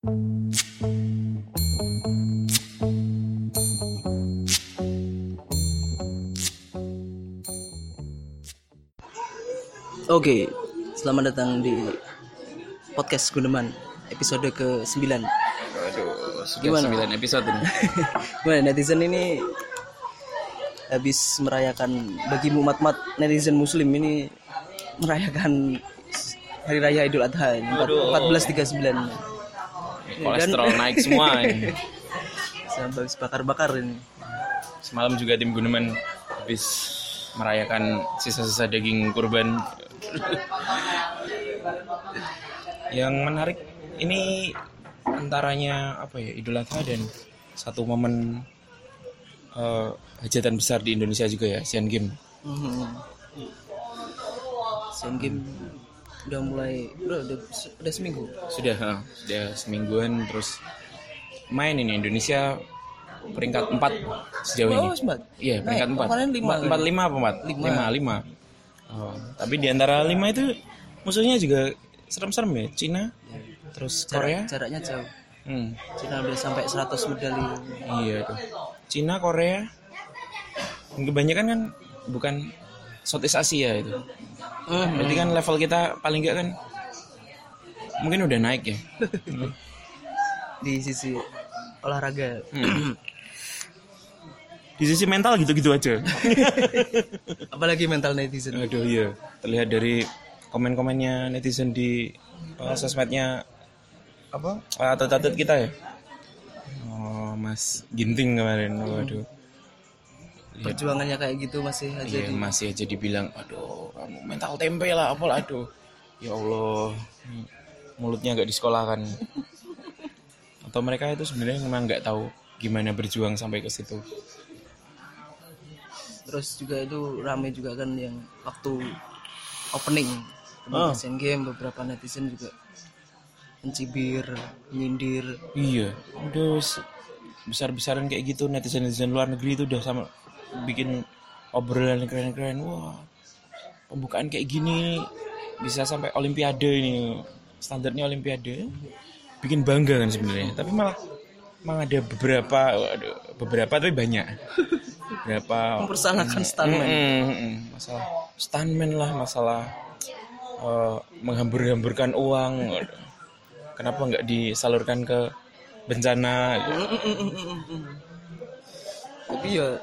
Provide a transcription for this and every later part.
Oke, selamat datang di podcast Guneman episode ke-9 Waduh, sudah Gimana? 9 episode ini. Gimana netizen ini habis merayakan bagi umat-umat netizen muslim ini merayakan hari raya Idul Adha ini, empat- 1439 Kolesterol naik semua ini. sampai habis bakar-bakar ini Semalam juga tim Guneman habis merayakan sisa-sisa daging kurban. Yang menarik ini antaranya apa ya Idul Adha dan satu momen eh, hajatan besar di Indonesia juga ya Asian Games. Mhm. Asian Game udah mulai udah udah, udah seminggu Sudah, eh, sudah semingguan terus main ini Indonesia peringkat 4 sejauh ini. Iya, peringkat Naik, 4. kemarin lima. 4 5 apa 4? Lima. 5 5. Oh, tapi di antara 5 itu musuhnya juga serem-serem ya. Cina, terus Korea. jaraknya jauh Hmm, Cina udah sampai 100 medali iya tuh. Cina, Korea. Dan kebanyakan kan bukan Southeast Asia itu. Mhm. Berarti kan level kita paling enggak kan mungkin udah naik ya. di sisi olahraga Hmm. Di sisi mental gitu-gitu aja. apalagi mental netizen Aduh iya, terlihat dari komen-komennya netizen di uh, sosmednya apa atlet-atlet kita ya. Oh, Mas Ginting kemarin, waduh. Lihat, perjuangannya kayak gitu masih aja iya, di masih aja dibilang, aduh, kamu mental tempe lah, apalah, aduh. Ya Allah, mulutnya nggak disekolahkan. Atau mereka itu sebenarnya memang nggak tahu gimana berjuang sampai ke situ. terus juga itu rame juga kan yang waktu opening Oh. Asian Game beberapa netizen juga mencibir nyindir Iya, udah se- besar-besaran kayak gitu netizen-netizen luar negeri itu udah sama bikin obrolan keren-keren. Wah, pembukaan kayak gini bisa sampai olimpiade ini. Standarnya olimpiade. Bikin bangga kan sebenarnya. Tapi malah emang ada beberapa waduh, beberapa tapi banyak. Beberapa mempersanakan stuntman Mm, mm, mm. masalah stuntman lah, masalah eh, menghambur-hamburkan uang. Kenapa nggak disalurkan ke bencana? Mm. tapi ya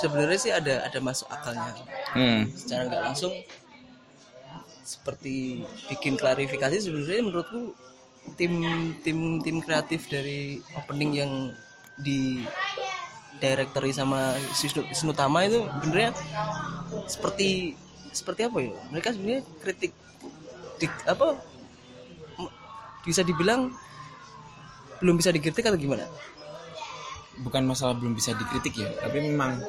sebenarnya sih ada ada masuk akalnya. Hmm. secara nggak langsung seperti bikin klarifikasi sebenarnya menurutku tim tim tim kreatif dari opening yang di directory sama Wisnu, Wisnu Tama itu sebenarnya seperti seperti apa ya? Mereka sebenarnya kritik di, apa bisa dibilang belum bisa dikritik atau gimana? Bukan masalah belum bisa dikritik ya, tapi memang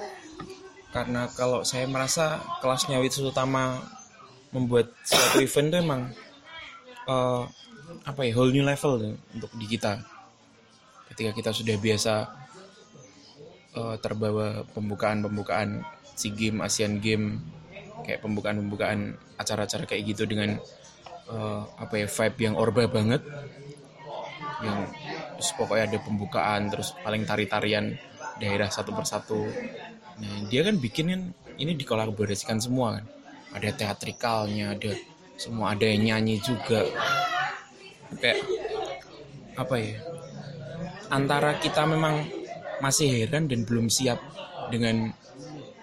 karena kalau saya merasa kelasnya Wisnu Utama membuat suatu event itu emang eh, apa ya whole new level untuk di kita. Ketika kita sudah biasa eh, terbawa pembukaan-pembukaan SEA Games, Asian Games, kayak pembukaan-pembukaan acara-acara kayak gitu dengan eh, apa ya vibe yang orba banget, yang terus pokoknya ada pembukaan terus paling tari-tarian daerah satu persatu. Nah dia kan bikin kan ini dikolaborasikan semua kan, ada teatrikalnya, ada semua ada yang nyanyi juga, kayak apa ya antara kita memang masih heran dan belum siap dengan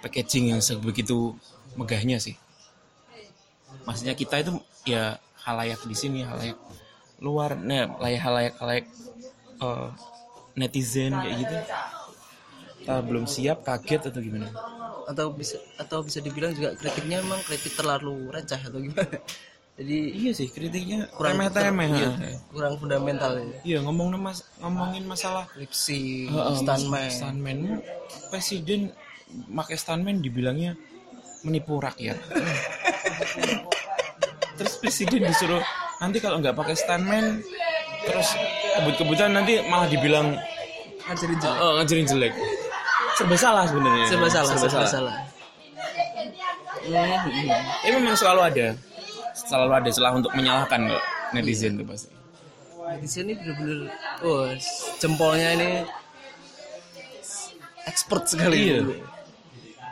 packaging yang sebegitu megahnya sih. Maksudnya kita itu ya halayak di sini, halayak luar, nah layak halayak halayak eh, netizen kayak gitu. Kita belum siap, kaget atau gimana? atau bisa atau bisa dibilang juga kritiknya memang kritik terlalu receh atau gimana jadi Iya sih kritiknya kurang remeh-temeh. iya, ha. kurang fundamental ya Iya ngomong mas ngomongin masalah skripsi Heeh, stuntman stuntman presiden pakai stuntman dibilangnya menipu rakyat terus presiden disuruh nanti kalau nggak pakai stuntman terus kebut-kebutan nanti malah dibilang ngajarin jelek oh, ngajarin jelek serba salah sebenarnya. Serba salah serba salah. Hmm, hmm. Tapi memang selalu ada. Selalu ada celah untuk menyalahkan kok. netizen tuh pasti. Netizen ini bener-bener oh jempolnya ini expert sekali. Iya.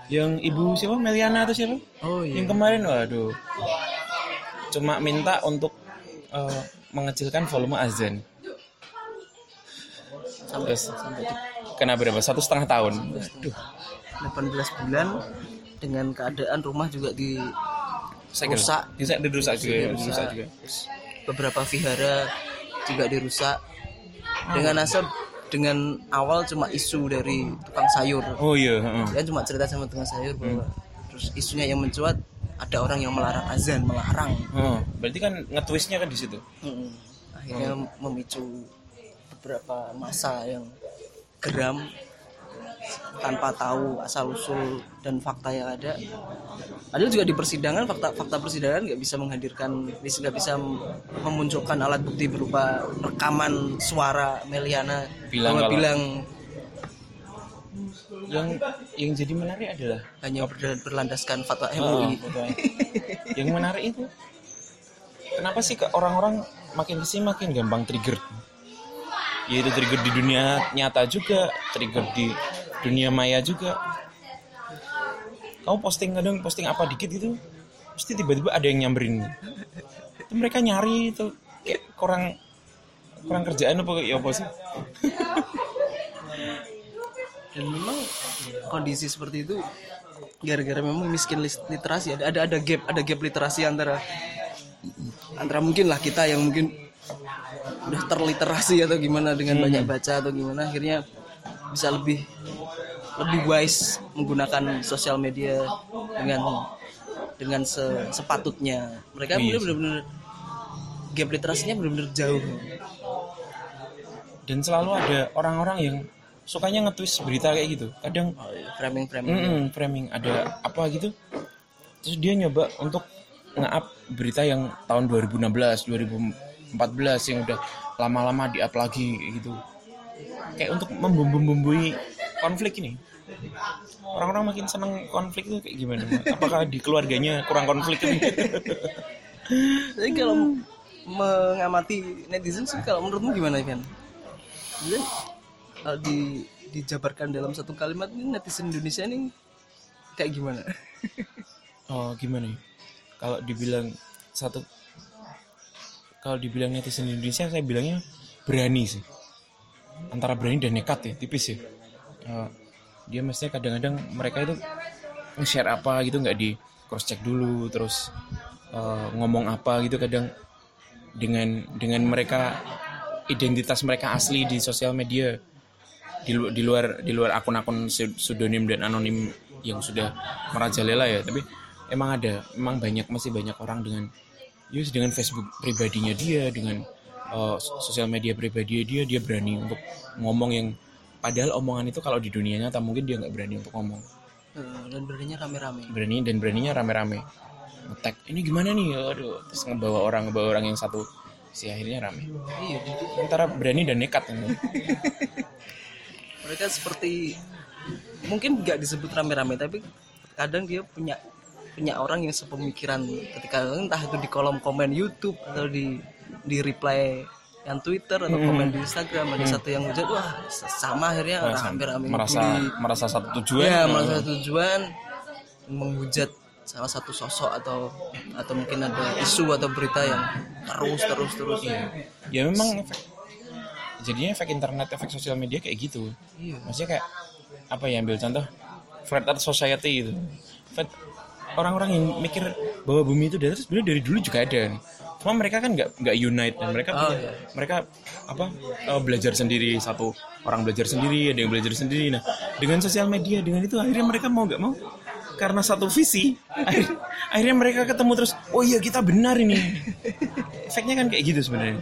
yang ibu siapa? Meliana atau siapa? Oh iya. Yang kemarin waduh. Cuma minta untuk eh, mengecilkan volume azan. Sampai sampai kena berapa? Satu setengah tahun. Aduh, 18 bulan dengan keadaan rumah juga di. Rusak. bisa dirusak juga Dirusak. dirusak. juga. Beberapa vihara juga dirusak. Dengan asal dengan awal cuma isu dari tukang sayur. Oh iya dia cuma cerita sama tukang sayur bahwa terus isunya yang mencuat ada orang yang melarang azan melarang. Oh, berarti kan ngetwistnya kan di situ? Mm-mm. akhirnya memicu beberapa masa yang geram tanpa tahu asal usul dan fakta yang ada. Padahal juga di persidangan fakta fakta persidangan nggak bisa menghadirkan nggak bisa memunculkan alat bukti berupa rekaman suara Meliana Bilang kalau- bilang yang yang jadi menarik adalah hanya ber- berlandaskan fatwa Oh, MUI. betul. yang menarik itu kenapa sih ke orang-orang makin ke sini makin gampang trigger yaitu trigger di dunia nyata juga trigger di dunia maya juga. Kamu posting kadang posting apa dikit gitu pasti tiba-tiba ada yang nyamberin. Itu mereka nyari itu kayak kurang kurang kerjaan apa ya apa sih? Dan memang kondisi seperti itu gara-gara memang miskin literasi ada ada ada gap ada gap literasi antara antara mungkin lah kita yang mungkin udah terliterasi atau gimana dengan banyak baca atau gimana akhirnya bisa lebih lebih wise menggunakan sosial media dengan dengan se- sepatutnya. Mereka Iya sih. benar-benar gap literasinya benar-benar jauh. Dan selalu ada orang-orang yang sukanya nge-twist berita kayak gitu. Kadang framing framing Mm-mm, framing. Ada apa gitu. Terus dia nyoba untuk nge-up berita yang tahun 2016 2014 yang udah lama-lama di-up lagi kayak gitu. Kayak untuk membumbu-bumbui konflik ini. Orang-orang makin seneng konflik itu kayak gimana? Apakah di keluarganya kurang konflik ini? Jadi kalau mengamati netizen sih kalau menurutmu gimana kan? Jadi kalau di dijabarkan dalam satu kalimat ini netizen Indonesia ini kayak gimana? oh gimana ya? Kalau dibilang satu kalau dibilang netizen Indonesia saya bilangnya berani sih. Antara berani dan nekat ya tipis ya. Eh, dia mestinya kadang-kadang mereka itu nge-share apa gitu nggak di cross check dulu terus eh, ngomong apa gitu kadang dengan dengan mereka identitas mereka asli di sosial media di, di luar di luar akun-akun pseu- pseudonym dan anonim yang sudah merajalela ya. Tapi emang ada emang banyak masih banyak orang dengan yus dengan Facebook pribadinya dia dengan uh, sosial media pribadi dia dia berani untuk ngomong yang padahal omongan itu kalau di dunia nyata mungkin dia nggak berani untuk ngomong. Eh, Dan beraninya rame-rame. berani dan beraninya rame-rame. Ngetek ini gimana nih? Aduh terus ngebawa orang ngebawa orang yang satu si akhirnya rame. Iya, antara berani dan nekat mereka seperti mungkin nggak disebut rame-rame tapi kadang dia punya punya orang yang sepemikiran ketika entah itu di kolom komen YouTube atau di di reply yang Twitter atau komen di Instagram ada satu yang hujat wah sama akhirnya rame-rame merasa ngebully. merasa satu tujuan ya merasa tujuan menghujat salah satu sosok atau atau mungkin ada isu atau berita yang terus terus terus. Ya memang efek jadinya efek internet efek sosial media kayak gitu. Iya. Maksudnya kayak apa ya ambil contoh flat earth society gitu. Flat- orang-orang yang mikir bahwa bumi itu datar sebenarnya dari dulu juga ada nih cuma mereka kan nggak nggak unite dan mereka Oh, punya- iya. mereka apa eh, belajar sendiri satu orang belajar sendiri ada yang belajar sendiri nah dengan sosial media dengan itu akhirnya mereka mau nggak mau karena satu visi akhir- akhirnya mereka ketemu terus oh iya kita benar ini efeknya kan kayak gitu sebenarnya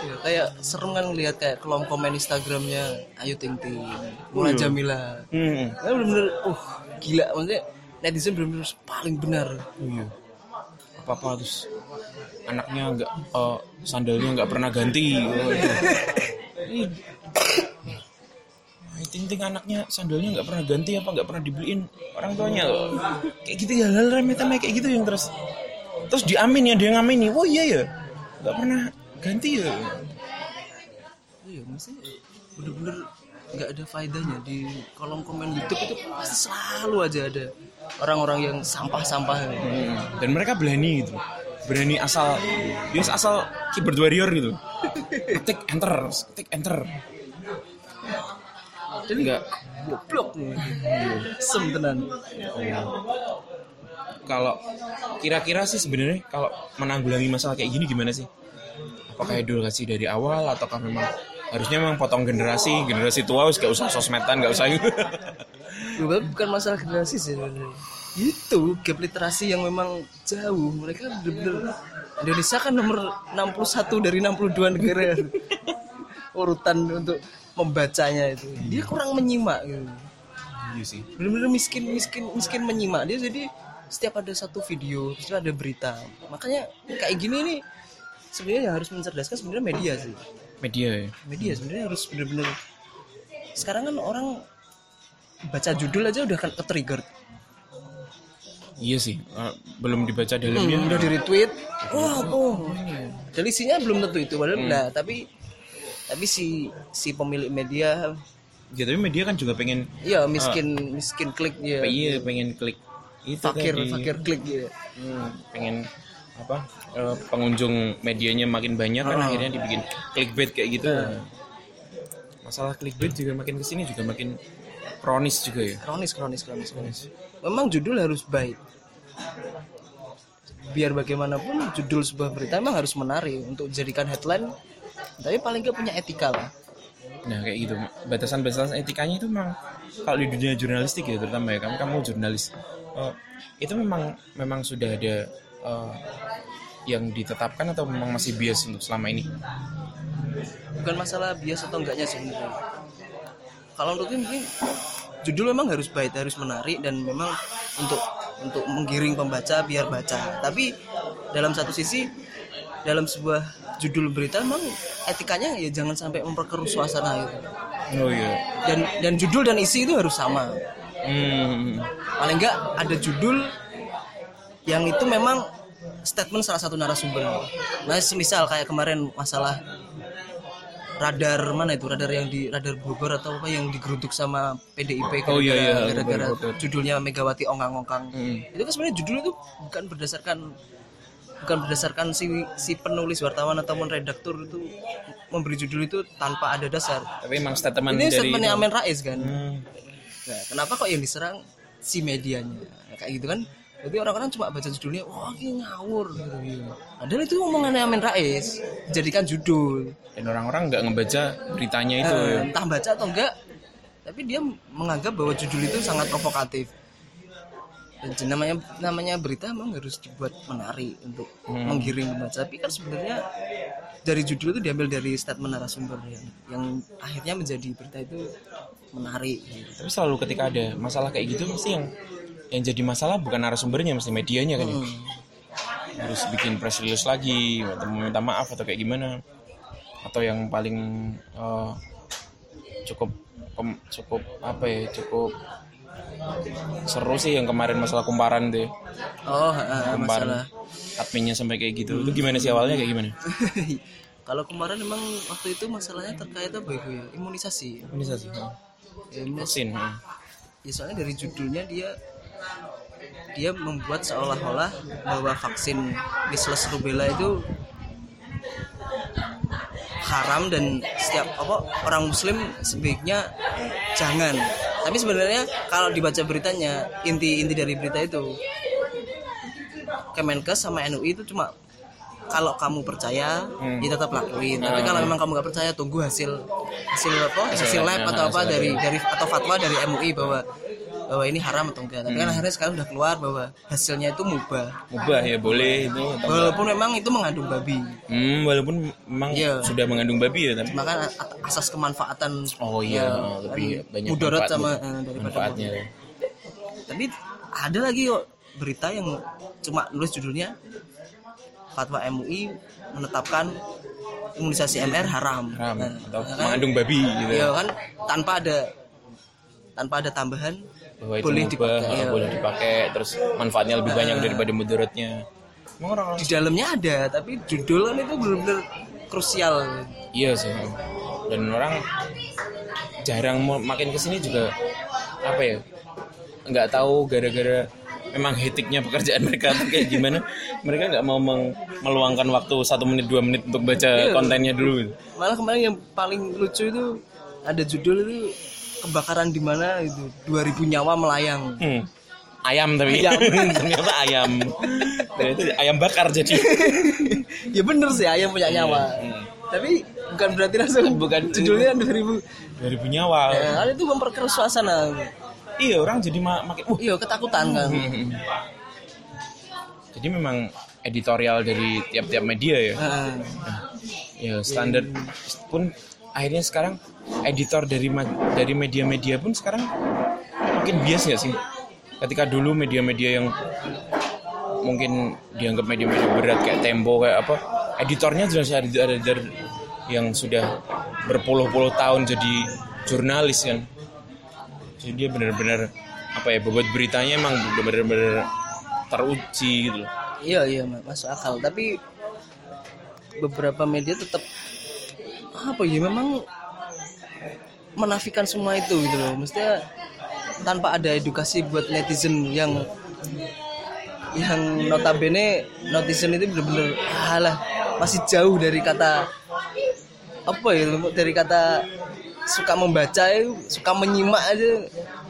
Iya, kayak serem kan lihat kayak kolom komen Instagramnya Ayu Ting Ting, Mula Jamila. hmm. Bener-bener, uh gila maksudnya netizen bener-bener paling benar. Iya. Apa apa terus anaknya nggak eh, sandalnya nggak pernah ganti. Oh, itu. Ih. Ay, Ting ting anaknya sandalnya nggak pernah ganti apa nggak pernah dibeliin orang tuanya loh. Kayak gitu ya hal remeh temeh kayak gitu yang terus terus diamin ya dia ngamini. Oh iya ya. nggak pernah ganti ya iya mesti bener-bener nggak ada faedahnya di kolom komen YouTube itu pasti selalu aja ada orang-orang yang sampah-sampah Hmm, dan mereka berani gitu. Berani asal dia asal keyboard warrior gitu. Ketik enter ketik enter. Dan nggak goblok sem tenan. Kalau kira-kira sih sebenarnya kalau menanggulangi masalah kayak gini gimana sih? Apakah edukasi dari awal ataukah memang harusnya memang potong generasi generasi tua wis gak usah sosmedan gak usah Bukan bukan masalah generasi sih sebenarnya. Itu gap literasi yang memang jauh. Mereka bener-bener Indonesia kan nomor 61 dari 62 negara. Urutan untuk membacanya itu. Dia kurang menyimak gitu. iya sih Bener-bener miskin miskin miskin menyimak dia jadi setiap ada satu video, setiap ada berita. Makanya kayak gini nih sebenarnya yang harus mencerdaskan sebenarnya media sih. media ya Media sebenarnya harus bener-bener sekarang kan orang baca judul aja udah kan ke-trigger iya sih Eh, belum dibaca Hmm, dalamnya. Udah di retweet. Wah oh dan isinya belum tentu itu padahal nah tapi tapi si si pemilik media. Ya tapi media kan juga pengen iya miskin miskin klik ya iya pengen klik itu fakir tadi. fakir klik ya Hmm, pengen apa eh, pengunjung medianya makin banyak kan akhirnya dibikin clickbait kayak gitu. Masalah clickbait juga makin ke sini juga makin kronis juga ya? Kronis kronis kronis kronis. Memang judul harus baik. Biar bagaimanapun judul sebuah berita memang harus menarik untuk dijadikan headline tapi paling nggak punya etika lah. Nah kayak gitu. Batasan-batasan etikanya itu memang kalau di dunia jurnalistik ya terutama ya kamu kamu jurnalis. Eh, itu memang memang sudah ada eh, yang ditetapkan atau memang masih bias untuk selama ini? Bukan masalah bias atau enggaknya sebenarnya kalau untuk mungkin judul memang harus baik harus menarik dan memang untuk untuk menggiring pembaca biar baca. Tapi dalam satu sisi dalam sebuah judul berita memang etikanya ya jangan sampai memperkeruh suasana gitu. Oh iya. Dan dan judul dan isi itu harus sama. Hmm. paling enggak ada judul yang itu memang statement salah satu narasumber. Nah semisal kayak kemarin masalah radar mana itu radar yang di radar Bogor atau apa yang digeruduk sama PDIP Oh, iya, iya, gara-gara judulnya Megawati ongkang-ongkang Hmm. itu kan sebenarnya judul itu bukan berdasarkan bukan berdasarkan si si penulis wartawan ataupun redaktur itu memberi judul itu tanpa ada dasar tapi emang statement ini dari statementnya Amin Rais kan Hmm. Nah, kenapa kok yang diserang si medianya? Kayak gitu kan. Jadi orang-orang cuma baca judulnya, wah ini ngawur gitu. Padahal itu omongannya Amin Rais, jadikan judul. dan orang-orang nggak ngebaca beritanya itu Eh, ya. entah baca atau enggak, tapi dia menganggap bahwa judul itu sangat provokatif. Dan namanya namanya berita memang harus dibuat menarik untuk menggiring pembaca. Tapi kan sebenarnya dari judul itu diambil dari statement narasumber yang, yang akhirnya menjadi berita itu menarik. Gitu. tapi selalu ketika ada masalah kayak gitu mesti yang yang jadi masalah bukan narasumbernya mesti medianya kan ya Hmm. harus bikin press release lagi atau meminta maaf atau kayak gimana atau yang paling eh, cukup pem- cukup apa ya cukup seru sih yang kemarin masalah kumparan tuh ya. Oh, ha, kumparan masalah. adminnya sampai kayak gitu itu gimana sih awalnya kayak gimana Kalau kemarin memang waktu itu masalahnya terkait apa itu ya? Imunisasi. imunisasi Ya, vaksin hmm. ya, soalnya dari judulnya dia dia membuat seolah-olah bahwa vaksin measles rubella itu haram dan setiap apa orang muslim sebaiknya jangan. Tapi sebenarnya kalau dibaca beritanya inti inti dari berita itu Kemenkes sama NUI itu cuma kalau kamu percaya Hmm. ya tetap lakuin tapi kalau memang kamu nggak percaya tunggu hasil hasil apa hasil lab atau apa dari dari atau fatwa dari MUI bahwa bahwa ini haram atau enggak tapi Hmm. kan akhirnya sekarang udah keluar bahwa hasilnya itu mubah mubah ya boleh itu walaupun memang itu mengandung babi hmm, walaupun memang Iya. sudah mengandung babi ya tapi maka asas kemanfaatan oh iya ya, lebih kan banyak mudarat sama eh, daripada manfaatnya ya. tapi ada lagi kok berita yang cuma nulis judulnya fatwa MUI menetapkan imunisasi MR haram. Haram, Nah, atau kan? mengandung babi gitu Iya kan tanpa ada tanpa ada tambahan bahwa itu boleh mubah, dipakai. iya. boleh dipakai terus manfaatnya lebih banyak daripada mudaratnya Emang di dalamnya ada tapi judul kan itu benar-benar krusial Iya sih. Dan orang jarang mau makin ke sini juga apa ya? nggak tahu gara-gara memang hetiknya pekerjaan mereka tuh kayak gimana mereka nggak mau meng- meluangkan waktu satu menit dua menit untuk baca Iya. kontennya dulu malah kemarin yang paling lucu itu ada judul itu kebakaran di mana itu? 2000 nyawa melayang. Hmm. ayam tapi. Ayam. ternyata ayam. Ternyata ayam bakar jadi. Ya bener sih ayam punya nyawa. Hmm. tapi bukan berarti langsung Bukan. judulnya 2000 2000 nyawa. Ya, itu memperkeruh suasana. Iya orang jadi ma- makin uh. iya ketakutan kan? Hmm. jadi memang editorial dari tiap-tiap media ya. Nah, ya standar pun akhirnya sekarang editor dari dari media-media pun sekarang makin bias ya sih? Ketika dulu media-media yang mungkin dianggap media-media berat kayak Tempo kayak apa editornya jelas ada editor yang sudah berpuluh-puluh tahun jadi jurnalis kan? Jadi dia benar-benar apa ya bobot beritanya emang benar-benar teruji gitu iya iya Ma- masuk akal. Tapi beberapa media tetap apa ya memang menafikan semua itu gitu loh mestinya tanpa ada edukasi buat netizen yang yang notabene netizen itu bener-bener halah masih jauh dari kata apa ya dari kata suka membaca suka menyimak aja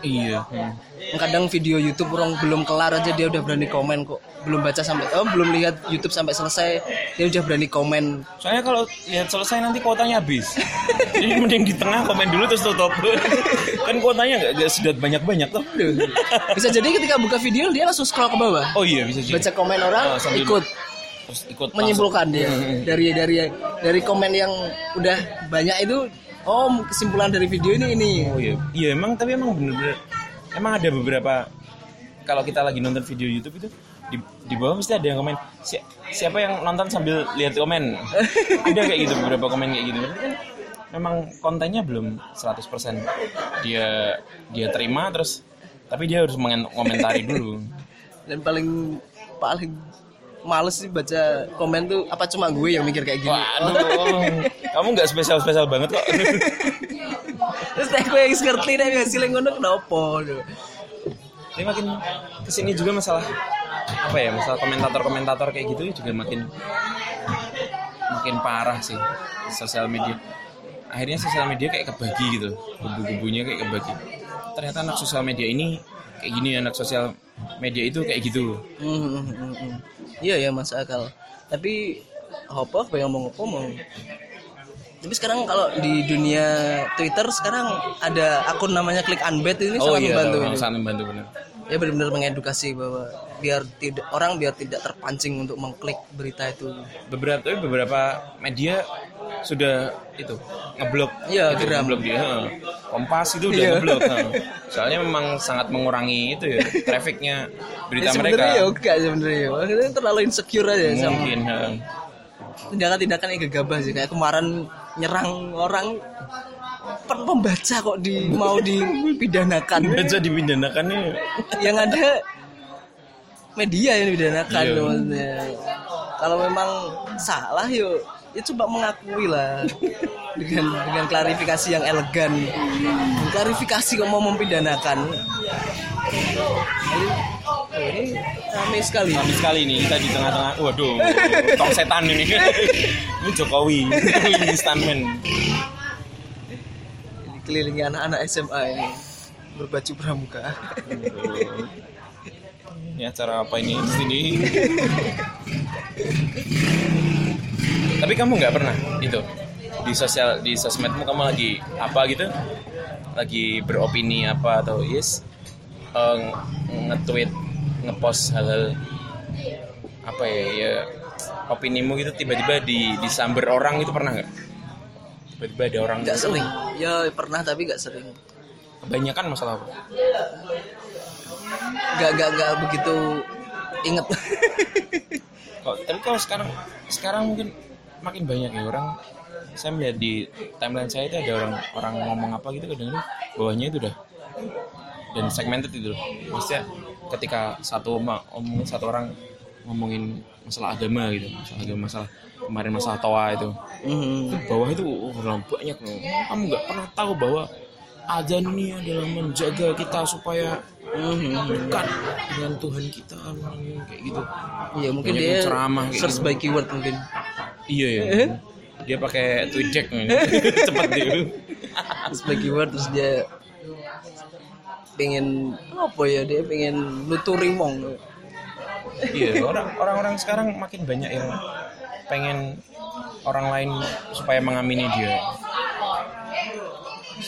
iya hmm. Kadang video YouTube orang belum kelar aja dia udah berani komen kok belum baca sampai oh belum lihat YouTube sampai selesai dia udah berani komen Soalnya kalau lihat selesai nanti kuotanya habis. Jadi mending di tengah komen dulu terus tutup. kan kuotanya nggak nggak sedot banyak-banyak tuh. bisa jadi ketika buka video dia langsung scroll ke bawah Oh iya bisa jadi. baca komen orang Oh, ikut Terus ikut menyimpulkan dia Hmm. dari dari dari komen yang udah banyak itu oh kesimpulan dari video ini ini. Oh iya. Iya emang tapi emang bener-bener emang ada beberapa kalau kita lagi nonton video YouTube itu di, di bawah mesti ada yang komen "Si- siapa yang nonton sambil lihat komen? Ada kayak gitu beberapa komen kayak gitu. Kan memang kontennya belum 100% dia dia terima terus tapi dia harus mengomentari dulu. Dan paling paling males sih baca komen tuh apa cuma gue yang mikir kayak gini? Waduh, kamu nggak spesial-spesial banget kok. nek gue yang ngerti deh hasilnya ngono kenapa. Ini makin ke sini juga masalah apa ya, masalah komentator-komentator kayak gitu juga makin makin parah sih sosial media. Akhirnya sosial media kayak kebagi gitu, kubu-kubunya kayak kebagi. Ternyata anak sosial media ini kayak gini, anak sosial media itu kayak gitu. Hmm, hmm, hmm, hmm. Iya ya masuk akal. Tapi apa apa yang mau ngomong? Tapi sekarang kalau di dunia Twitter sekarang ada akun namanya Klik Unbet ini Oh sangat iya, membantu. memang sangat membantu benar. Ya benar-benar mengedukasi bahwa biar tidak orang biar tidak terpancing untuk mengklik berita itu. Beberapa tapi beberapa media sudah itu ngeblok Iya, gitu, ngeblok dia heeh. Kompas itu udah Iya. ngeblok soalnya memang sangat mengurangi itu ya trafficnya berita Ya, mereka ya enggak sebenarnya. Maksudnya terlalu insecure aja sama mungkin heeh. tindakan-tindakan yang gegabah sih kayak kemarin nyerang orang. Pembaca kok di mau dipidanakan. Baca dipidanakan nih yang ada media yang dipidanakan Iya. maksudnya. Kalau memang salah yuk ya coba mengakui lah dengan dengan klarifikasi yang elegan. Klarifikasi kok mau mempidanakan? Oh, ini ramai sekali. Tapi sekali ini kita di tengah-tengah. Waduh tong setan ini. Ini Jokowi ini stuntman. Dikelilingi anak-anak SMA ini berbaju pramuka. Ini acara apa ini? Di sini tapi kamu nggak pernah itu di sosial di sosmedmu kamu lagi apa gitu? Lagi beropini apa atau yes eh, nge-tweet ngepost hal-hal apa ya ya opinimu gitu tiba-tiba di disamber orang itu pernah nggak? Tiba-tiba ada orang nggak sering. Ya pernah tapi nggak sering. Kebanyakan masalah apa? Nggak nggak nggak begitu inget. Kok, tapi kalau sekarang sekarang mungkin makin banyak ya orang saya melihat di timeline saya itu ada orang orang ngomong apa gitu kadang bawahnya itu udah dan segmented itu loh. maksudnya ketika satu omong satu orang ngomongin masalah agama gitu masalah agama masalah kemarin masalah toa itu Mhm. Di bawah itu oh, orang banyak loh kamu nggak pernah tahu bahwa azan ini adalah menjaga kita supaya. Dekat dengan Tuhan kita kayak gitu. Iya mungkin Banyak dia ceramah search gitu. by keyword mungkin. iya ya dia pakai tweet cepet dia. Search by keyword terus dia pengen apa ya dia pengen nuturi mong. iya orang orang-orang sekarang makin banyak yang pengen orang lain supaya mengamini dia.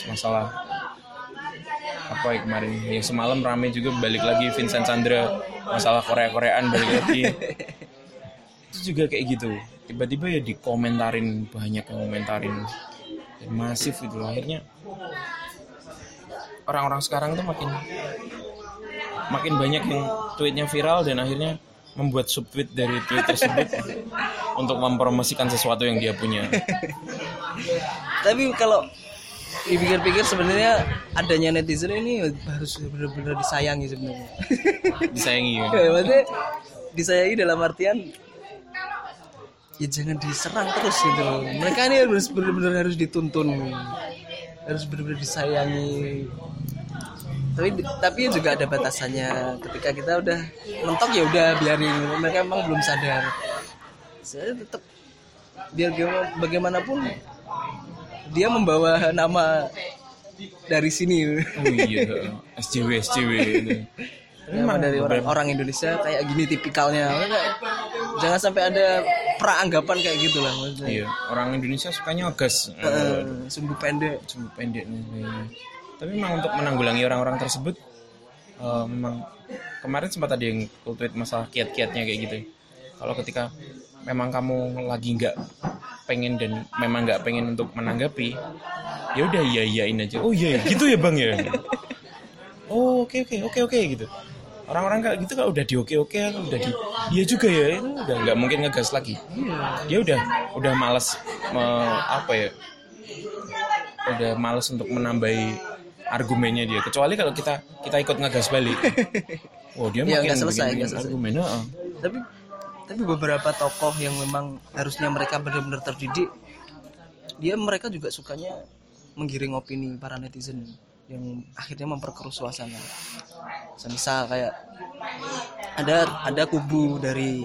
Masalah apa ya kemarin. Yang semalam rame juga balik lagi Vincent Chandra masalah Korea Koreaan balik lagi. Itu juga kayak gitu. Tiba-tiba ya dikomentarin banyak yang komentarin. Dan masif loh. akhirnya orang-orang sekarang tuh makin makin banyak yang tweetnya viral dan akhirnya membuat subtweet dari tweet tersebut untuk mempromosikan sesuatu yang dia punya. Tapi kalau dipikir-pikir sebenarnya adanya netizen ini harus benar-benar disayangi sebenarnya. Disayangi ya. Ya, maksudnya disayangi dalam artian ya jangan diserang terus gitu loh. Mereka ini harus benar-benar harus dituntun, harus benar-benar disayangi. Tapi tapi juga ada batasannya. Ketika kita udah mentok ya udah biarin. Mereka emang belum sadar. Saya tetap biar bagaimanapun dia membawa nama dari sini. Oh iya, SJW SJW. gitu. Memang dari orang, orang Indonesia kayak gini tipikalnya. Jangan sampai ada peranggapan kayak gitu lah maksudnya. Iya, orang Indonesia sukanya ngegas. Eh, sumbu pendek. Cuma pendek nih. Tapi memang untuk menanggulangi orang-orang tersebut eh, memang kemarin sempat ada yang tweet masalah kiat-kiatnya kayak gitu. Kalau ketika memang kamu lagi nggak pengen dan memang nggak pengen untuk menanggapi, ya udah iya iyain aja. Oh iya, gitu ya bang ya. Oh oke oke oke oke gitu. Orang-orang kayak gitu kan udah di oke oke, udah di iya juga ya, itu udah nggak mungkin ngegas lagi. Dia udah udah males me- apa ya? Udah males untuk menambahi argumennya dia. Kecuali kalau kita kita ikut ngegas balik. Oh dia Ya, makin selesai, bikin- nggak bikin selesai. argumen. heeh. Tapi tapi beberapa tokoh yang memang harusnya mereka benar-benar terdidik, dia mereka juga sukanya menggiring opini para netizen yang akhirnya memperkeruh suasana. Semisal kayak ada ada kubu dari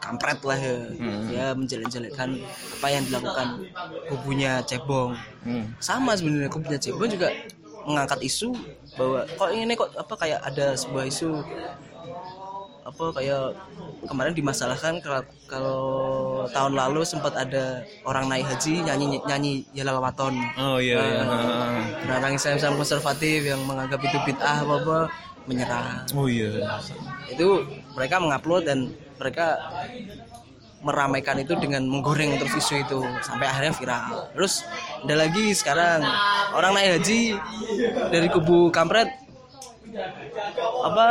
kampret lah ya, ya menjelek-jelekkan apa yang dilakukan kubunya cebong. Hmm. sama sebenarnya kubunya Cebon juga mengangkat isu bahwa kok ini kok apa kayak ada sebuah isu apa kayak kemarin dimasalahkan kalau, kalau tahun lalu sempat ada orang naik haji nyanyi nyanyi Yalal Waton Oh iya iya. heeh. orang Islam konservatif yang menganggap itu bid'ah apa apa menyerang Oh iya. itu mereka mengupload dan mereka meramaikan itu dengan menggoreng terus isu itu sampai akhirnya viral. Terus ada lagi sekarang orang naik haji dari kubu kampret apa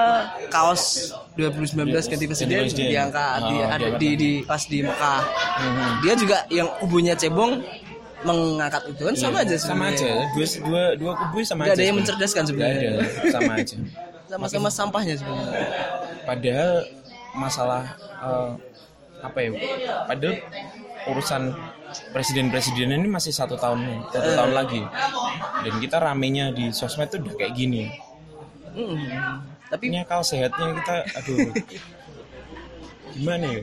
kaos 2019 ganti presiden diangkat di, Oh, ada diangkat. di, di pas di Mekah. Mhm. Dia juga yang kubunya cebong mengangkat itu kan sama aja Iya, sama aja. Dua dua dua kubu sama Nggak aja. ada yang mencerdaskan sebenarnya. ada, sama aja. Sama-sama sampahnya sebenarnya. Padahal masalah eh, apa ya? Padahal urusan presiden-presiden ini masih satu tahun satu tahun lagi. Dan kita ramenya di sosmed tuh udah kayak gini. Mm. Tapi Ini akal sehatnya kita, aduh, gimana ya?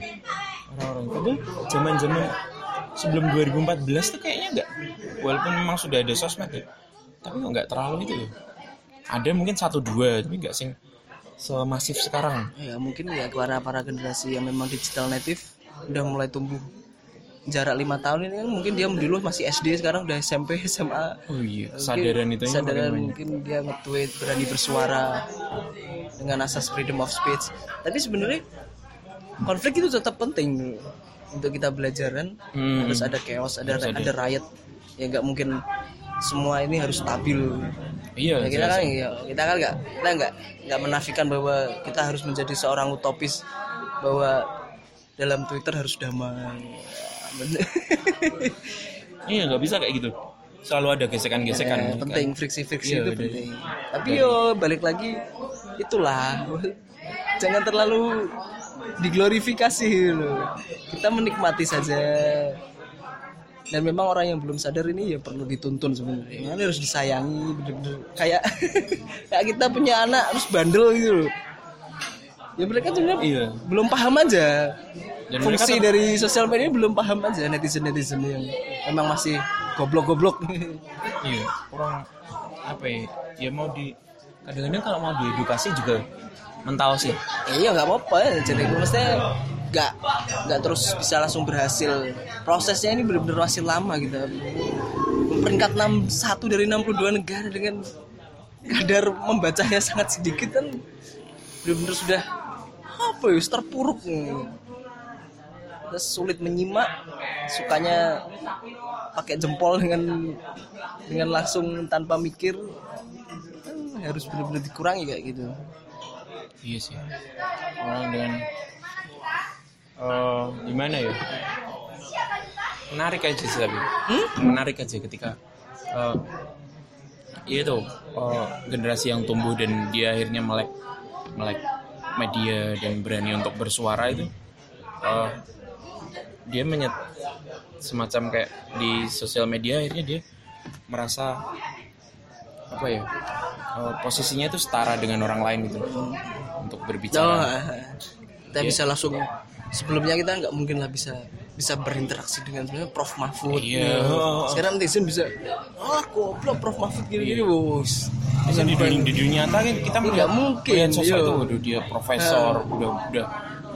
Orang-orang padahal zaman-zaman sebelum 2014 tuh kayaknya enggak. Walaupun memang sudah ada sosmed ya, tapi kok nggak terlalu itu ya. Ada mungkin satu dua, tapi nggak sing semasif sekarang. ya mungkin ya para para generasi yang memang digital native udah mulai tumbuh jarak lima tahun ini kan mungkin dia dulu masih SD sekarang udah SMP SMA Oh iya, Mungkin kesadaran itu kesadaran mungkin dia nge-tweet berani bersuara dengan asas freedom of speech. Tapi sebenarnya konflik itu tetap penting untuk kita belajar kan. Hmm. harus ada chaos ada Harus ada. ada. riot. Ya nggak mungkin semua ini harus stabil. Iya, ya kita kan ya, kita kan nggak kita nggak nggak menafikan bahwa kita harus menjadi seorang utopis bahwa dalam Twitter harus damai Iya, nggak bisa kayak gitu. Selalu ada gesekan-gesekan. Eh, penting friksi-friksi Iya, itu udah. penting. tapi yo balik lagi itulah. Jangan terlalu diglorifikasi loh kita menikmati saja. Dan memang orang yang belum sadar ini ya perlu dituntun sebenarnya. Ini harus disayangi bener-bener. Kayak kayak kita punya anak harus bandel gitu loh ya mereka sebenarnya Iya. belum paham aja. Dan fungsi dari sosial media belum paham aja netizen netizen yang memang masih goblok-goblok. Iya. Kurang apa ya? Ya mau di kadang-kadang kalau mau diedukasi juga mental sih. Iya nggak apa-apa ya. Jadi maksudnya nggak nggak terus bisa langsung berhasil. Prosesnya ini benar-benar masih lama gitu. Peringkat 61 dari 62 negara dengan kadar membacanya sangat sedikit kan benar-benar sudah apa ya terpuruk terus sulit menyimak sukanya pakai jempol dengan dengan langsung tanpa mikir. Kan harus benar-benar dikurangi kayak gitu. Iya sih. Orang dengan eh gimana ya? Menarik aja sih tapi. Menarik aja ketika eh iya tuh eh, generasi yang tumbuh dan dia akhirnya melek melek media dan berani untuk bersuara itu eh, dia menyet semacam kayak di sosial media akhirnya dia merasa apa ya eh, posisinya itu setara dengan orang lain gitu untuk Oh, berbicara kita bisa langsung sebelumnya kita nggak mungkin lah bisa bisa berinteraksi dengan sebenarnya Prof Mahfud. Iya. Sekarang netizen bisa, ah goblok Prof Mahfud gini-gini, bos. Bisa di dunia, di dunia nyata kan kita Nggak mungkin, melihat sosok iya. itu waduh dia profesor udah udah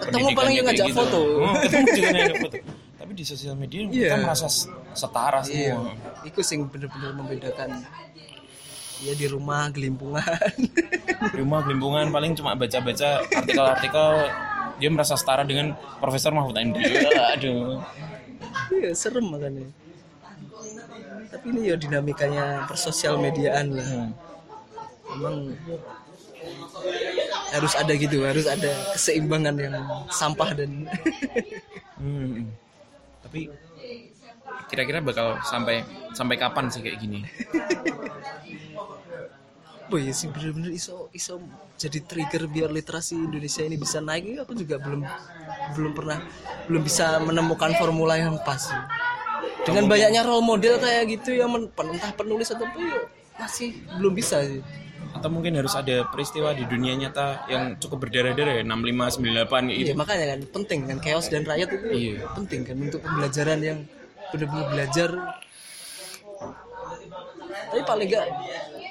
Ketemu paling yang ngajak gitu. foto. Hmm, ketemu juga ngajak foto tapi di sosial media kita Iya. merasa setara Iya, semua itu sing bener-bener membedakan. Ya di rumah gelimpungan. di rumah gelimpungan paling cuma baca-baca artikel-artikel dia merasa setara dengan Profesor Mahfud MD aduh Iya serem makanya. Tapi ini ya dinamikanya persosial mediaan lah. Hmm. Memang harus ada gitu, harus ada keseimbangan yang sampah dan Hmm. tapi kira-kira bakal sampai sampai kapan sih kayak gini Oh iya sih bener-bener iso iso jadi trigger biar literasi Indonesia ini bisa naik aku juga belum belum pernah belum bisa menemukan formula yang pas. sih. Dengan banyaknya role model kayak gitu yang men, entah penulis atau apa ya masih belum bisa sih. atau mungkin harus ada peristiwa di dunia nyata yang cukup berdarah-darah ya 65 98 gitu Iya makanya kan penting kan chaos dan rakyat itu Iya. penting kan untuk pembelajaran yang benar-benar belajar. Tapi paling enggak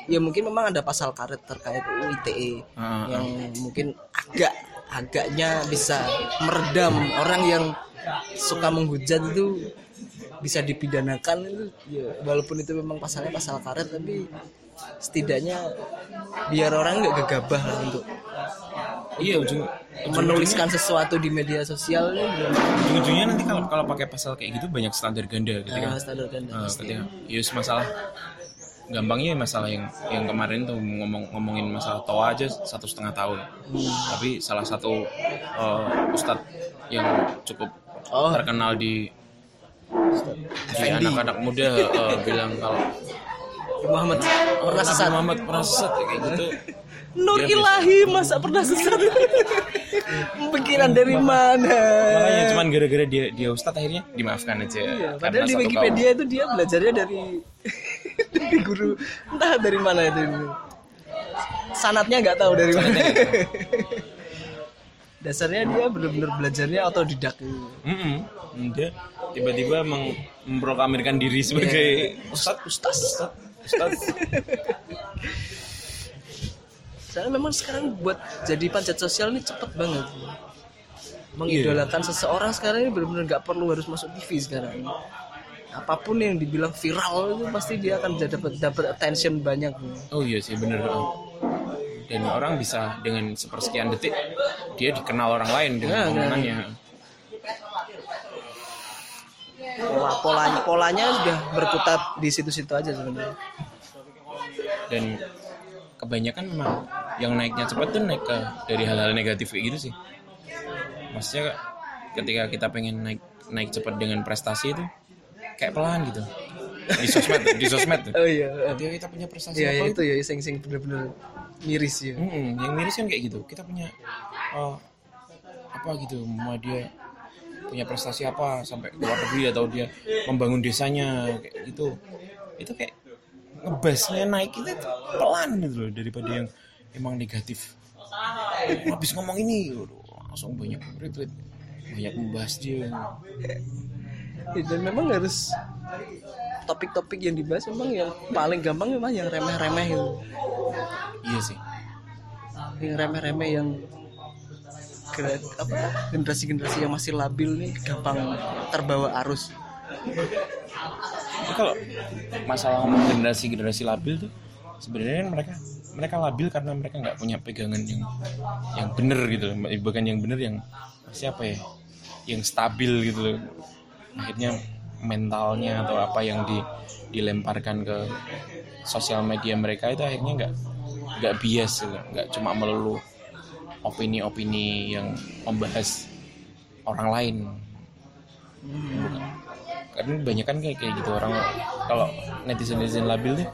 ya mungkin memang ada pasal karet terkait UU ITE Ah, yang mungkin agak agaknya bisa meredam orang yang suka menghujat itu bisa dipidanakan itu. Ya walaupun itu memang pasalnya pasal karet tapi setidaknya biar orang nggak gegabah lah untuk iya ujung menuliskan sesuatu di media sosial ujung-ujungnya nanti kalau kalau pakai pasal kayak gitu banyak standar ganda ketika ah, standar kan eh, ketika yus masalah gampangnya masalah yang yang kemarin tuh ngomong ngomongin masalah toa aja satu setengah tahun. Tapi salah satu eh, ustadz yang cukup Oh. terkenal di di anak-anak muda eh, bilang kalau Muhammad. Pernah sesat. Muhammad pernah sesat kayak gitu Nur ilahi masa pernah sesat pikiran dari mana makanya cuman gara-gara dia dia ustadz akhirnya dimaafkan aja Iya, padahal di Wikipedia itu dia belajarnya dari dari guru entah dari mana itu. Sanatnya nggak tahu dari mana. Dasarnya dia benar-benar belajarnya otodidak. kaum. Mm-mm. dia tiba-tiba memproklamirkan diri sebagai ustadz ustadz ustadz ustadz Soalnya memang sekarang buat jadi panjat sosial ini cepet banget. Mengidolakan seseorang sekarang ini benar-benar nggak perlu harus masuk TV sekarang. Apa pun yang dibilang viral itu pasti dia akan dapat dapat attention banyak. oh iya sih bener dan orang bisa dengan sepersekian detik dia dikenal orang lain dengan Ya, omongannya Pola polanya polanya sudah berkutat di situ-situ aja sebenarnya. dan kebanyakan memang yang naiknya cepat tuh naik ke dari hal-hal negatif kayak gitu sih maksudnya ketika kita pengen naik naik cepat dengan prestasi itu kayak pelan gitu di sosmed di sosmed tuh. Oh iya. ketika kita punya prestasi Iya apa ya, itu ya sing sing bener-bener miris ya. Mm-mm, yang miris kan kayak gitu kita punya uh, apa gitu mau dia punya prestasi apa sampai keluar negeri atau dia membangun desanya kayak gitu itu kayak ngebasnya naik itu pelan gitu loh daripada yang emang negatif. Habis ngomong ini waduh, langsung banyak retweet. Banyak membahas dia. Ya, dan memang harus topik-topik yang dibahas memang yang paling gampang memang yang remeh-remeh itu. Iya sih. Yang remeh-remeh yang apa generasi-generasi yang masih labil nih gampang terbawa arus. Kalau masalah ngomong generasi generasi labil tuh sebenarnya kan mereka mereka labil karena mereka nggak punya pegangan yang yang bener gitu loh. Bukan yang bener yang siapa ya? Yang stabil gitu loh. Akhirnya mentalnya atau apa yang di dilemparkan ke sosial media mereka itu akhirnya nggak nggak bias gitu. nggak cuma melulu opini-opini yang membahas orang lain. Bukan. karena banyak kan kayak kayak gitu orang. Kalau netizen netizen labil tuh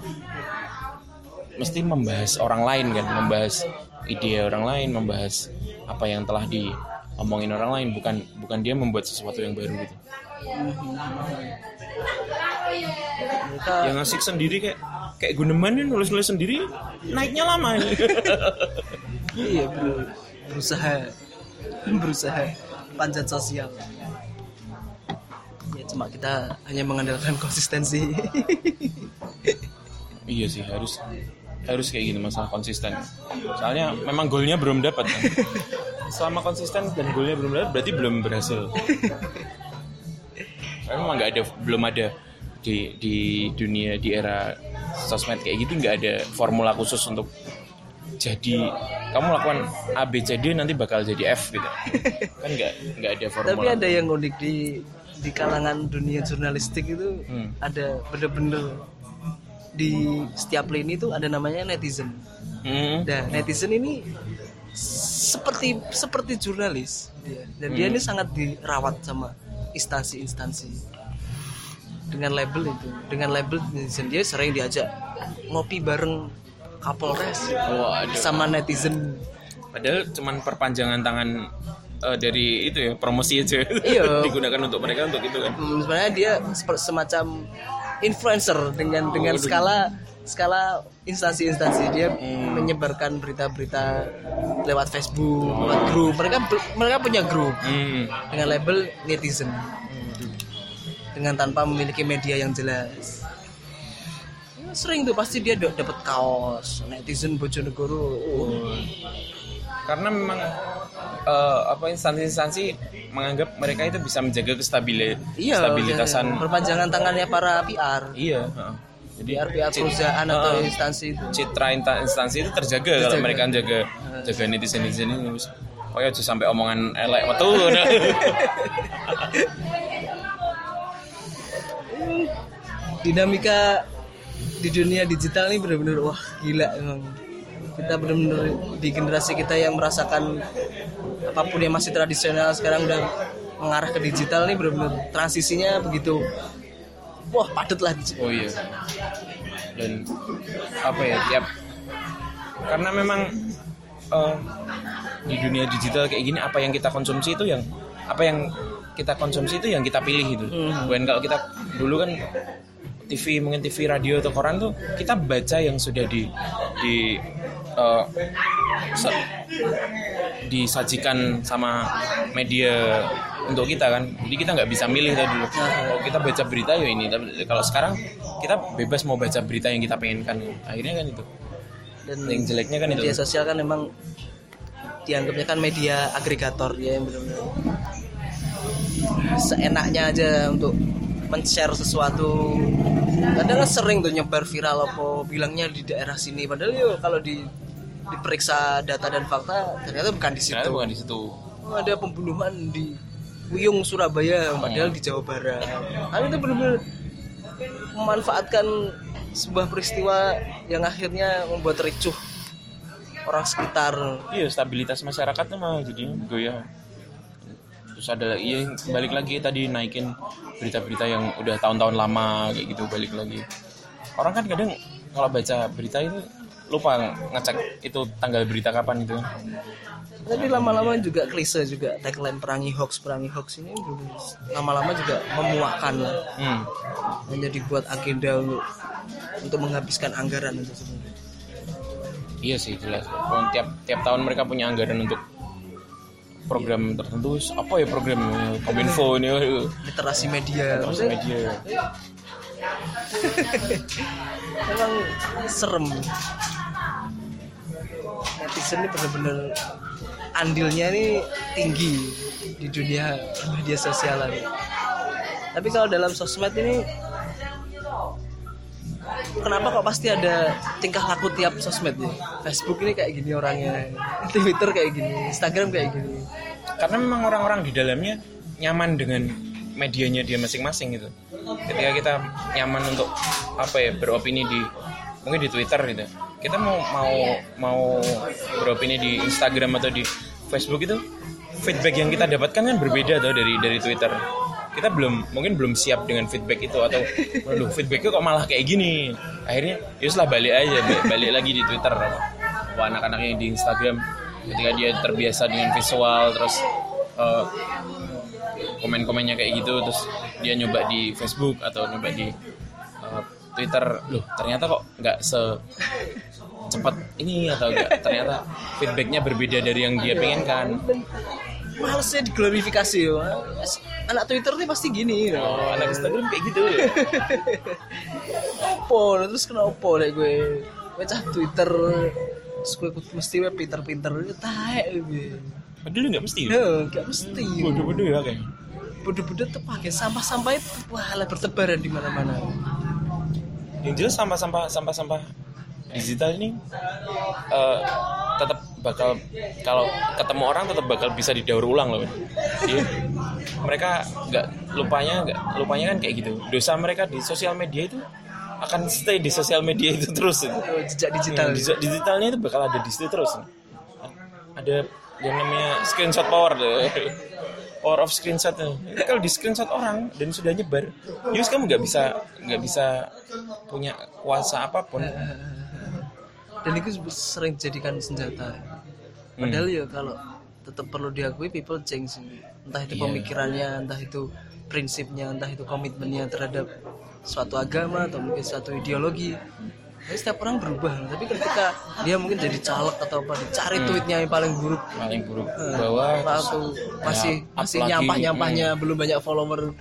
mesti membahas orang lain kan membahas ide orang lain membahas apa yang telah diomongin orang lain bukan bukan dia membuat sesuatu yang baru gitu. Yang asik sendiri kayak kayak Guneman nih nulis nulis sendiri naiknya lama ini. Iya bro. Berusaha. Berusaha. Panjat sosial. Ya cuma kita hanya mengandalkan konsistensi. Iya sih harus harus kayak gitu masalah konsisten. Soalnya memang golnya belum dapat kan? Selama konsisten dan golnya belum dapat berarti belum berhasil. Karena memang nggak ada belum ada di di dunia di era sosmed kayak gitu nggak ada formula khusus untuk jadi kamu lakukan A B C D nanti bakal jadi F gitu. Kan nggak nggak ada formula tapi ada yang unik di di kalangan dunia jurnalistik itu Hmm. ada bener-bener di setiap lini itu ada namanya netizen Hmm. Nah, netizen ini seperti seperti jurnalis dia. dan dia ini sangat dirawat sama instansi-instansi dengan label itu dengan label netizen dia sering diajak ngopi bareng Kapolres Waduh. sama netizen Padahal cuman perpanjangan tangan eh, dari itu ya promosi aja Iya. digunakan untuk mereka untuk itu kan. Hmm, sebenarnya dia semacam influencer dengan dengan skala skala instansi-instansi dia menyebarkan berita-berita lewat Facebook, lewat grup. Mereka mereka punya grup Hmm. dengan label netizen. Dengan tanpa memiliki media yang jelas. Ya, sering tuh pasti dia dapat kaos netizen Bojonegoro. Oh, Karena memang eh, apa instansi-instansi menganggap mereka itu bisa menjaga kestabilan iya, stabilitasan. iya. perpanjangan tangannya para PR. Iya. Jadi PR PR perusahaan atau heeh. instansi itu. citra instansi itu terjaga, kalau Terjaga. mereka jaga jaga netizen netizen ini oh ya sampai omongan elek metu dinamika di dunia digital ini benar-benar wah gila emang kita benar-benar di generasi kita yang merasakan apa pun yang masih tradisional sekarang udah mengarah ke digital nih benar-benar transisinya begitu wah padat lah Oh iya. Dan apa ya tiap karena memang eh, di dunia digital kayak gini apa yang kita konsumsi itu yang apa yang kita konsumsi itu yang kita pilih itu. Bukan kalau kita dulu kan TV mungkin TV radio atau koran tuh kita baca yang sudah di di se- disajikan sama media untuk kita kan. Jadi kita nggak bisa milih tadi dulu kalau kita baca berita ya ini tapi kalau sekarang kita bebas mau baca berita yang kita pengenkan. Akhirnya kan itu. Dan yang jeleknya kan itu. media sosial kan memang dianggapnya kan media agregator ya yang benar-benar seenaknya aja untuk men-share sesuatu. Kadang sering tuh nyebar viral apa bilangnya di daerah sini. Padahal yo kalau di diperiksa data dan fakta ternyata bukan di situ. Ternyata bukan di situ. Oh, ada pembunuhan di Wiyung Surabaya padahal di Jawa Barat. Kan itu benar-benar memanfaatkan sebuah peristiwa yang akhirnya membuat ricuh orang sekitar. Iya stabilitas masyarakat tuh malah jadi goyah. Terus ada lagi ya balik lagi tadi naikin berita-berita yang udah tahun-tahun lama kayak gitu balik lagi. Orang kan kadang kalau baca berita itu lupa ngecek itu tanggal berita kapan itu. Tapi lama-lama juga klise juga tagline perangi hoax perangi hoax ini lama-lama juga memuakan lah. Hmm. hanya dibuat agenda untuk untuk menghabiskan anggaran itu sebenarnya. Iya sih jelas. Tiap tiap tahun mereka punya anggaran untuk program tertentu apa ya program kominfo ini? Literasi media. Maksudnya, media. Memang serem netizen ini benar-benar andilnya ini tinggi di dunia media sosial ini. Tapi kalau dalam sosmed ini kenapa kok pasti ada tingkah laku tiap sosmed ya? Facebook ini kayak gini orangnya, Twitter kayak gini, Instagram kayak gini. karena memang orang-orang di dalamnya nyaman dengan medianya dia masing-masing gitu ketika kita nyaman untuk apa ya beropini di mungkin di Twitter gitu kita mau mau mau beropini di Instagram atau di Facebook itu feedback yang kita dapatkan kan berbeda tuh dari dari Twitter. Kita belum mungkin belum siap dengan feedback itu atau waduh feedbacknya kok malah kayak gini? Akhirnya yuslah balik aja balik, lagi di Twitter. Wah, anak-anak yang di Instagram ketika dia terbiasa dengan visual terus eh, komen-komennya kayak gitu terus dia nyoba di Facebook atau nyoba di eh, Twitter loh ternyata kok nggak se cepat ini atau enggak? Ternyata feedbacknya berbeda dari yang dia pengenkan Malesnya diglorifikasi ya. Anak Twitter nih pasti gini. ya. oh anak Instagram kayak gitu Opo, terus kenapa deh gue Wecah Twitter Terus gue ikut mesti gue pinter-pinter Taek gue padahal nggak mesti Ya, gak mesti bodoh-bodoh ya kayak. Bodoh-bodoh tuh pakai sampah-sampah itu Wah, bertebaran di mana-mana. Yang jelas sampah-sampah sampah-sampah digital ini eh, tetap bakal kalau ketemu orang tetap bakal bisa didaur ulang loh Iya. mereka nggak lupanya nggak lupanya kan kayak gitu. Dosa mereka di sosial media itu akan stay di sosial media itu terus. Oh, Jejak digital. Yang digi- digitalnya itu bakal ada di situ terus. Ada yang namanya screenshot power tuh power of screenshot. Itu kalau di screenshot orang dan sudah nyebar Yus kamu nggak bisa nggak bisa punya kuasa apa pun Dan itu sering dijadikan senjata. Padahal ya kalau tetap perlu diakui people change entah itu Iya. pemikirannya entah itu prinsipnya entah itu komitmennya terhadap suatu agama atau mungkin suatu ideologi. Jadi setiap orang berubah. Tapi ketika dia mungkin jadi caleg atau apa dicari tweetnya yang paling buruk. Paling buruk. Eh, bahwa masih up masih nyampah nyampahnya belum banyak follower.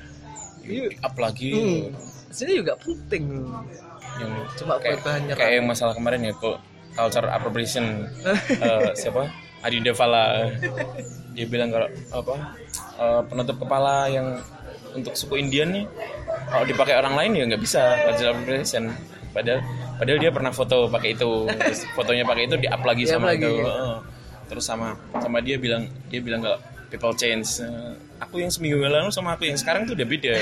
Iya. up lagi. Hmm. Sebenarnya juga penting. Yang Cuma kayak, bahan nyerang. kayak yang masalah kemarin ya kok culture appropriation Eh, siapa? Adinda Fala dia bilang kalau apa eh, penutup kepala yang untuk suku Indian nih kalau dipakai orang lain ya nggak bisa culture appropriation. Padahal padahal dia pernah foto pakai itu terus fotonya pakai itu di up lagi Di-up sama lagi, itu. Ya. Terus sama sama dia bilang dia bilang kalau people change. Aku yang seminggu yang lalu sama aku yang sekarang tuh udah beda.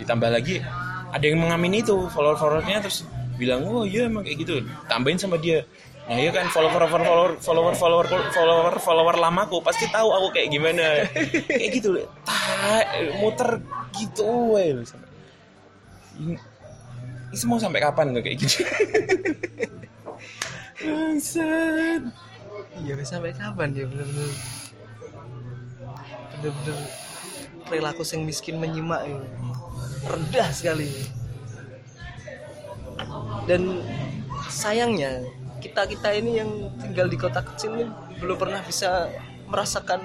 Ditambah lagi ada yang mengamini itu follower followernya terus bilang oh iya emang kayak gitu tambahin sama dia nah iya kan follower follower follower follower follower follower lamaku pasti tahu aku kayak gimana kayak gitu tak muter gitu. Sampai- ini, semua sampai kapan tuh kayak gitu Bangsat. Iya sampai kapan ya bener-bener bener-bener perilaku yang miskin menyimak ya. rendah sekali dan sayangnya kita kita ini yang tinggal di kota kecil ini belum pernah bisa merasakan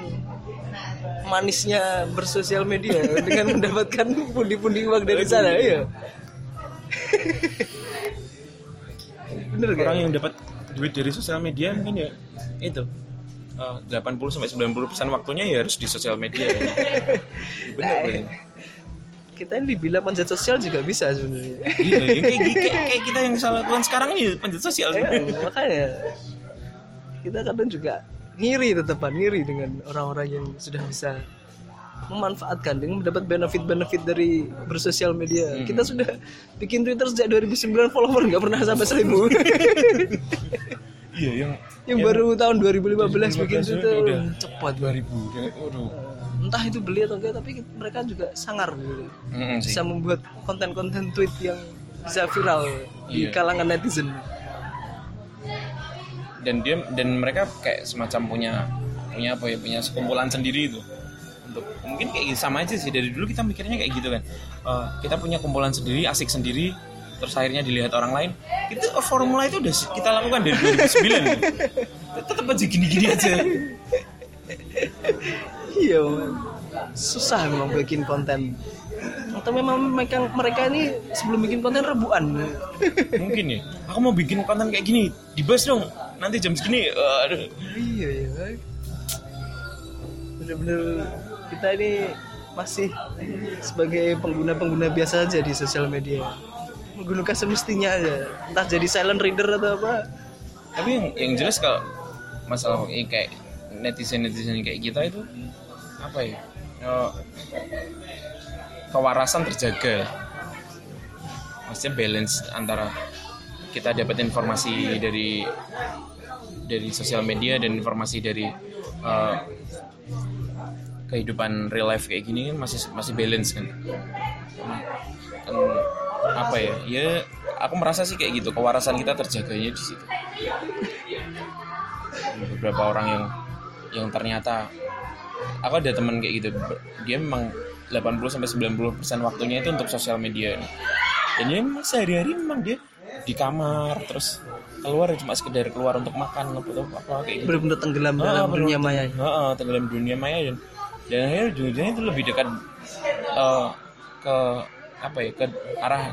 manisnya bersosial media dengan mendapatkan pundi-pundi uang dari sana ya bener gak? orang yang dapat duit dari sosial media mungkin ya itu. Eh, 80 sampai 90 persen waktunya ya harus di sosial media. Bener bener kita ini dibilang manjat sosial juga bisa sebenarnya Iya, ya kayak, kayak, kayak kita yang salah lakukan sekarang ini panjat sosial. Ya, makanya kita kadang juga ngiri tetepan ngiri dengan orang-orang yang sudah bisa memanfaatkan dengan mendapat benefit-benefit dari bersosial media. Kita sudah bikin Twitter sejak 2009 follower nggak pernah sampai seribu. Iya, yang yang baru tahun 2015 bikin 2015 Twitter udah cepat 2000. Dan- Waduh. Entah itu beli atau enggak tapi mereka juga sangar gitu. Sih. Bisa membuat konten-konten tweet yang bisa viral di Iya. kalangan netizen. dan dia dan mereka kayak semacam punya punya apa ya punya sekumpulan sendiri itu untuk mungkin kayak gitu sama aja sih dari dulu kita mikirnya kayak gitu kan Eh, kita punya kumpulan sendiri asik sendiri terus akhirnya dilihat orang lain itu oh, formula itu udah kita lakukan dari 2009 loh. tetap aja gini-gini aja iya susah memang bikin konten. Atau memang mereka mereka ini sebelum bikin konten rebuan? Mungkin ya. Aku mau bikin konten kayak gini. Dibahas dong. Nanti jam segini Eh, aduh. Iya iya. Man. bener-bener kita ini masih sebagai pengguna-pengguna biasa aja di sosial media. Menggunakan semestinya aja. Entah jadi silent reader atau apa. Tapi yang, yang jelas kalau masalah ini kayak netizen netizen kayak kita itu apa ya? Eh, kewarasan terjaga. Maksudnya balance antara kita dapat informasi dari dari sosial media dan informasi dari eh, kehidupan real life kayak gini kan masih masih balance kan. Kan, apa ya? Ya aku merasa sih kayak gitu kewarasan kita terjaganya di situ. Beberapa orang yang yang ternyata aku ada teman kayak gitu. Dia memang 80 sampai 90 persen waktunya itu untuk sosial media. Dan dia memang sehari-hari memang dia di kamar terus keluar cuma sekedar keluar untuk makan atau apa kayak gitu. Bener-bener tenggelam dalam Ah, dunia bener. maya. Heeh, tenggelam di dunia maya dan dan akhirnya ujung-ujungnya itu lebih dekat eh, ke apa ya ke arah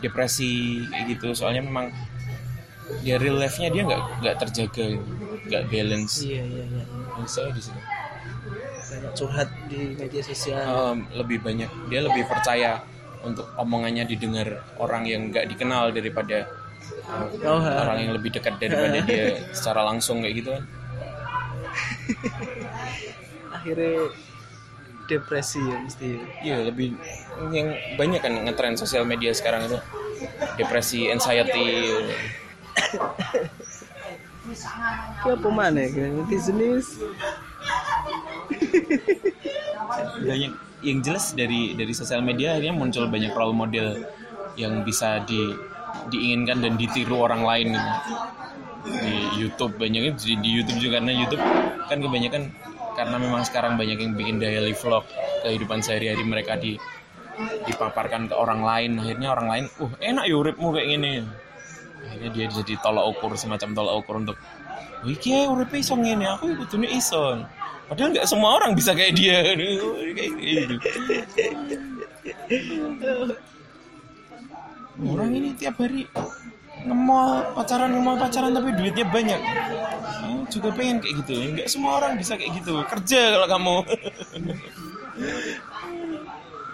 depresi kayak gitu. Soalnya memang dia real life-nya dia nggak nggak terjaga nggak balance. Iya iya iya. Saya di banyak curhat di media sosial? Em, lebih banyak dia lebih percaya untuk omongannya didengar orang yang nggak dikenal daripada oh orang yang lebih dekat daripada dia secara langsung kayak gitu kan. Akhirnya depresi ya mesti. Iya lebih yang banyak kan ngetren sosial media sekarang itu. Depresi, anxiety. Ki apa mana ya ini Banyak yang jelas dari dari sosial media akhirnya muncul banyak role model yang bisa di diinginkan dan ditiru orang lain gitu. Di YouTube banyaknya di, YouTube juga karena YouTube kan kebanyakan karena memang sekarang banyak yang bikin daily vlog kehidupan sehari-hari mereka di dipaparkan ke orang lain. Akhirnya orang lain uh enak ya uripmu kayak gini. Akhirnya dia jadi tolak ukur semacam tolak ukur untuk wih kia uripe iso ngene aku kudune iso padahal nggak semua orang bisa kayak dia. Gitu orang ini tiap hari ngemol pacaran ngemol pacaran tapi duitnya banyak. Juga pengen kayak gitu. Nggak semua orang bisa kayak gitu. Kerja kalau kamu.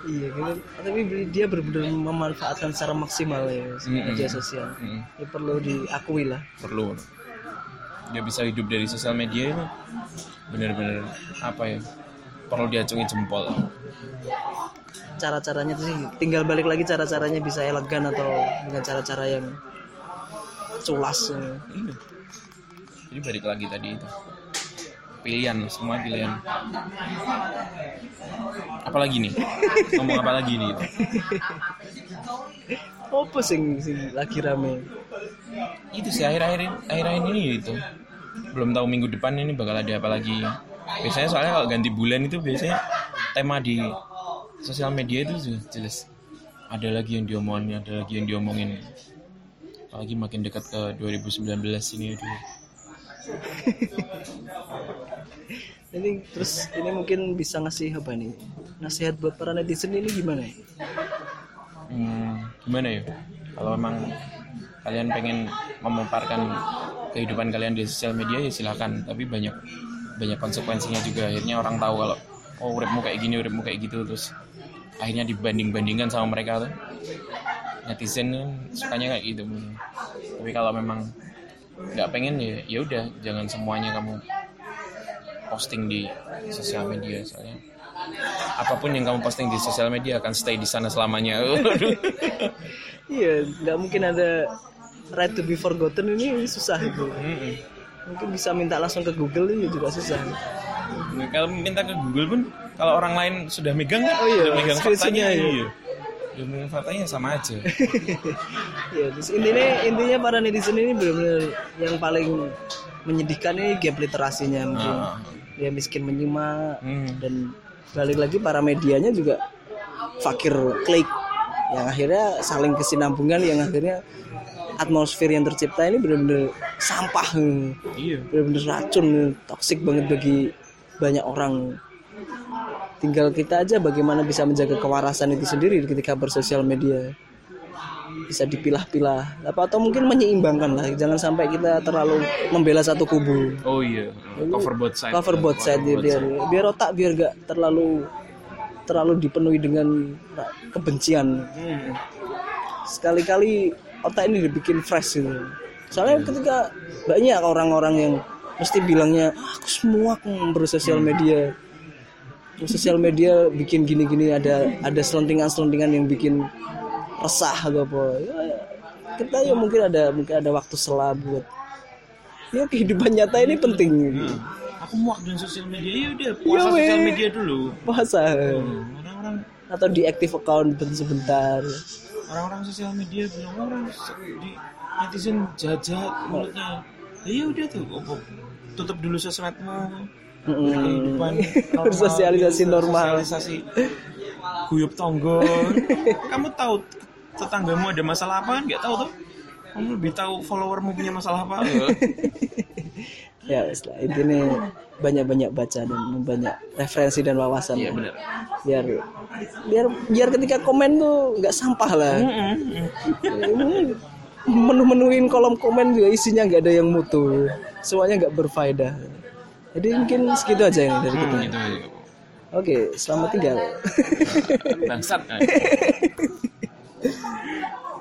Iya kan tapi dia benar-benar memanfaatkan secara maksimal ya Mm-mm. media sosial. Mm. ya perlu diakui lah. Perlu dia bisa hidup dari sosial media itu bener-bener apa ya perlu diacungi jempol cara-caranya sih tinggal balik lagi cara-caranya bisa elegan atau dengan cara-cara yang culas ya. Iya. Jadi balik lagi tadi itu pilihan semua pilihan. Apalagi nih? Ngomong apa lagi nih? apa sing sing lagi rame Itu sih akhir-akhir ini- akhir-akhir ini itu. Belum tahu minggu depan ini bakal ada apa lagi. Biasanya soalnya kalau ganti bulan itu biasanya tema di sosial media itu jelas. Ada lagi yang diomongin, ada lagi yang diomongin. Apalagi makin dekat ke 2019 ini aduh. ini terus ini mungkin bisa ngasih apa nih nasihat buat para netizen ini gimana ya Hmm, gimana ya? Kalau memang kalian pengen memaparkan kehidupan kalian di sosial media ya silakan. Tapi banyak banyak konsekuensinya juga. Akhirnya orang tahu kalau oh uripmu kayak gini, uripmu kayak gitu terus akhirnya dibanding-bandingkan sama mereka tuh. Netizen kan sukanya kayak gitu. Tapi kalau memang nggak pengen ya ya udah jangan semuanya kamu posting di sosial media soalnya apa pun yang kamu posting di sosial media akan stay di sana selamanya. Iya nggak mungkin ada right to be forgotten ini susah itu mungkin bisa minta langsung ke Google ini juga susah Nah, kalau minta ke Google pun kalau orang lain sudah megang kan, Oh iya, sudah megang faktanya, ya. iya. Sudah megang faktanya sama aja. ya terus intinya intinya para netizen ini benar-benar yang paling menyedihkan ini gap literasinya mungkin Ah. dia miskin menyimak Hmm. dan balik lagi para medianya juga fakir klik. Yang akhirnya saling kesinambungan yang akhirnya atmosfer yang tercipta ini benar-benar sampah Iya. benar-benar racun toksik banget bagi banyak orang. Tinggal kita aja bagaimana bisa menjaga kewarasan itu sendiri ketika bersosial media bisa dipilah-pilah. Apa atau mungkin menyeimbangkan lah. Jangan sampai kita terlalu membela satu kubu. Oh iya. Cover both side. cover both side ya, biar biar otak biar gak terlalu terlalu dipenuhi dengan kebencian. Hmm. sekali-kali otak ini dibikin fresh gitu. Soalnya ketika banyak orang-orang yang mesti bilangnya "Ah, aku semua bersosial media. Sosial media bikin gini-gini ada ada selentingan-selentingan yang bikin resah atau apa ya, kita ya mungkin ada mungkin ada waktu sela buat ya kehidupan nyata ini penting Aku muak dengan sosial media. Ya udah, puasa Iya, sosial media dulu. puasa Hmm, Orang-orang atau diaktif account sebentar orang-orang sosial media bilang orang di netizen jahat-jahat mulutnya. Ya udah tuh, apa, tutup dulu sosmedmu. Kehidupan normal, Bersosialisasi normal. Sosialisasi guyup tonggo. Kamu tahu tetanggamu ada masalah apa? Nggak tahu tuh. Kamu lebih tahu followermu punya masalah apa? ya setelah itu nih banyak-banyak baca dan banyak referensi dan wawasan Iya benar. biar biar biar ketika komen tuh nggak sampah lah menu-menuin kolom komen juga isinya nggak ada yang mutu semuanya nggak berfaedah jadi mungkin segitu aja ini dari kita Gitu aja. oke selamat tinggal Bangsat.